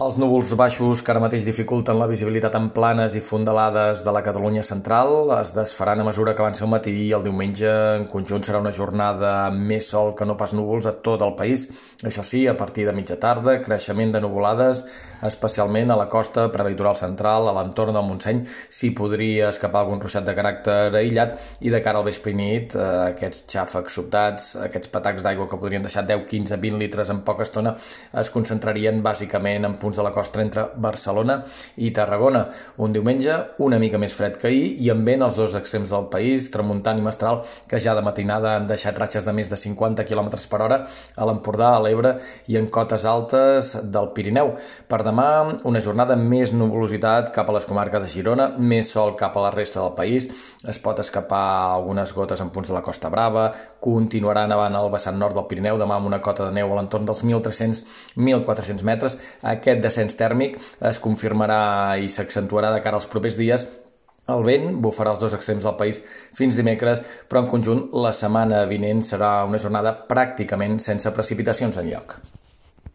Els núvols baixos que ara mateix dificulten la visibilitat en planes i fondalades de la Catalunya central es desfaran a mesura que avanci el matí i el diumenge en conjunt serà una jornada amb més sol que no pas núvols a tot el país. Això sí, a partir de mitja tarda, creixement de nuvolades, especialment a la costa prelitoral central, a l'entorn del Montseny, s'hi podria escapar algun ruixat de caràcter aïllat i de cara al vespre nit, eh, aquests xàfecs sobtats, aquests patacs d'aigua que podrien deixar 10, 15, 20 litres en poca estona, es concentrarien bàsicament en punts de la costa entre Barcelona i Tarragona. Un diumenge una mica més fred que ahir i amb vent als dos extrems del país, tramuntant i mestral, que ja de matinada han deixat ratxes de més de 50 km per hora a l'Empordà, a l'Ebre i en cotes altes del Pirineu. Per demà, una jornada més nuvolositat cap a les comarques de Girona, més sol cap a la resta del país, es pot escapar algunes gotes en punts de la Costa Brava, continuarà nevant al vessant nord del Pirineu, demà amb una cota de neu a l'entorn dels 1.300-1.400 metres. Aquest descens tèrmic es confirmarà i s'accentuarà de cara als propers dies el vent bufarà els dos extrems del país fins dimecres, però en conjunt la setmana vinent serà una jornada pràcticament sense precipitacions en lloc.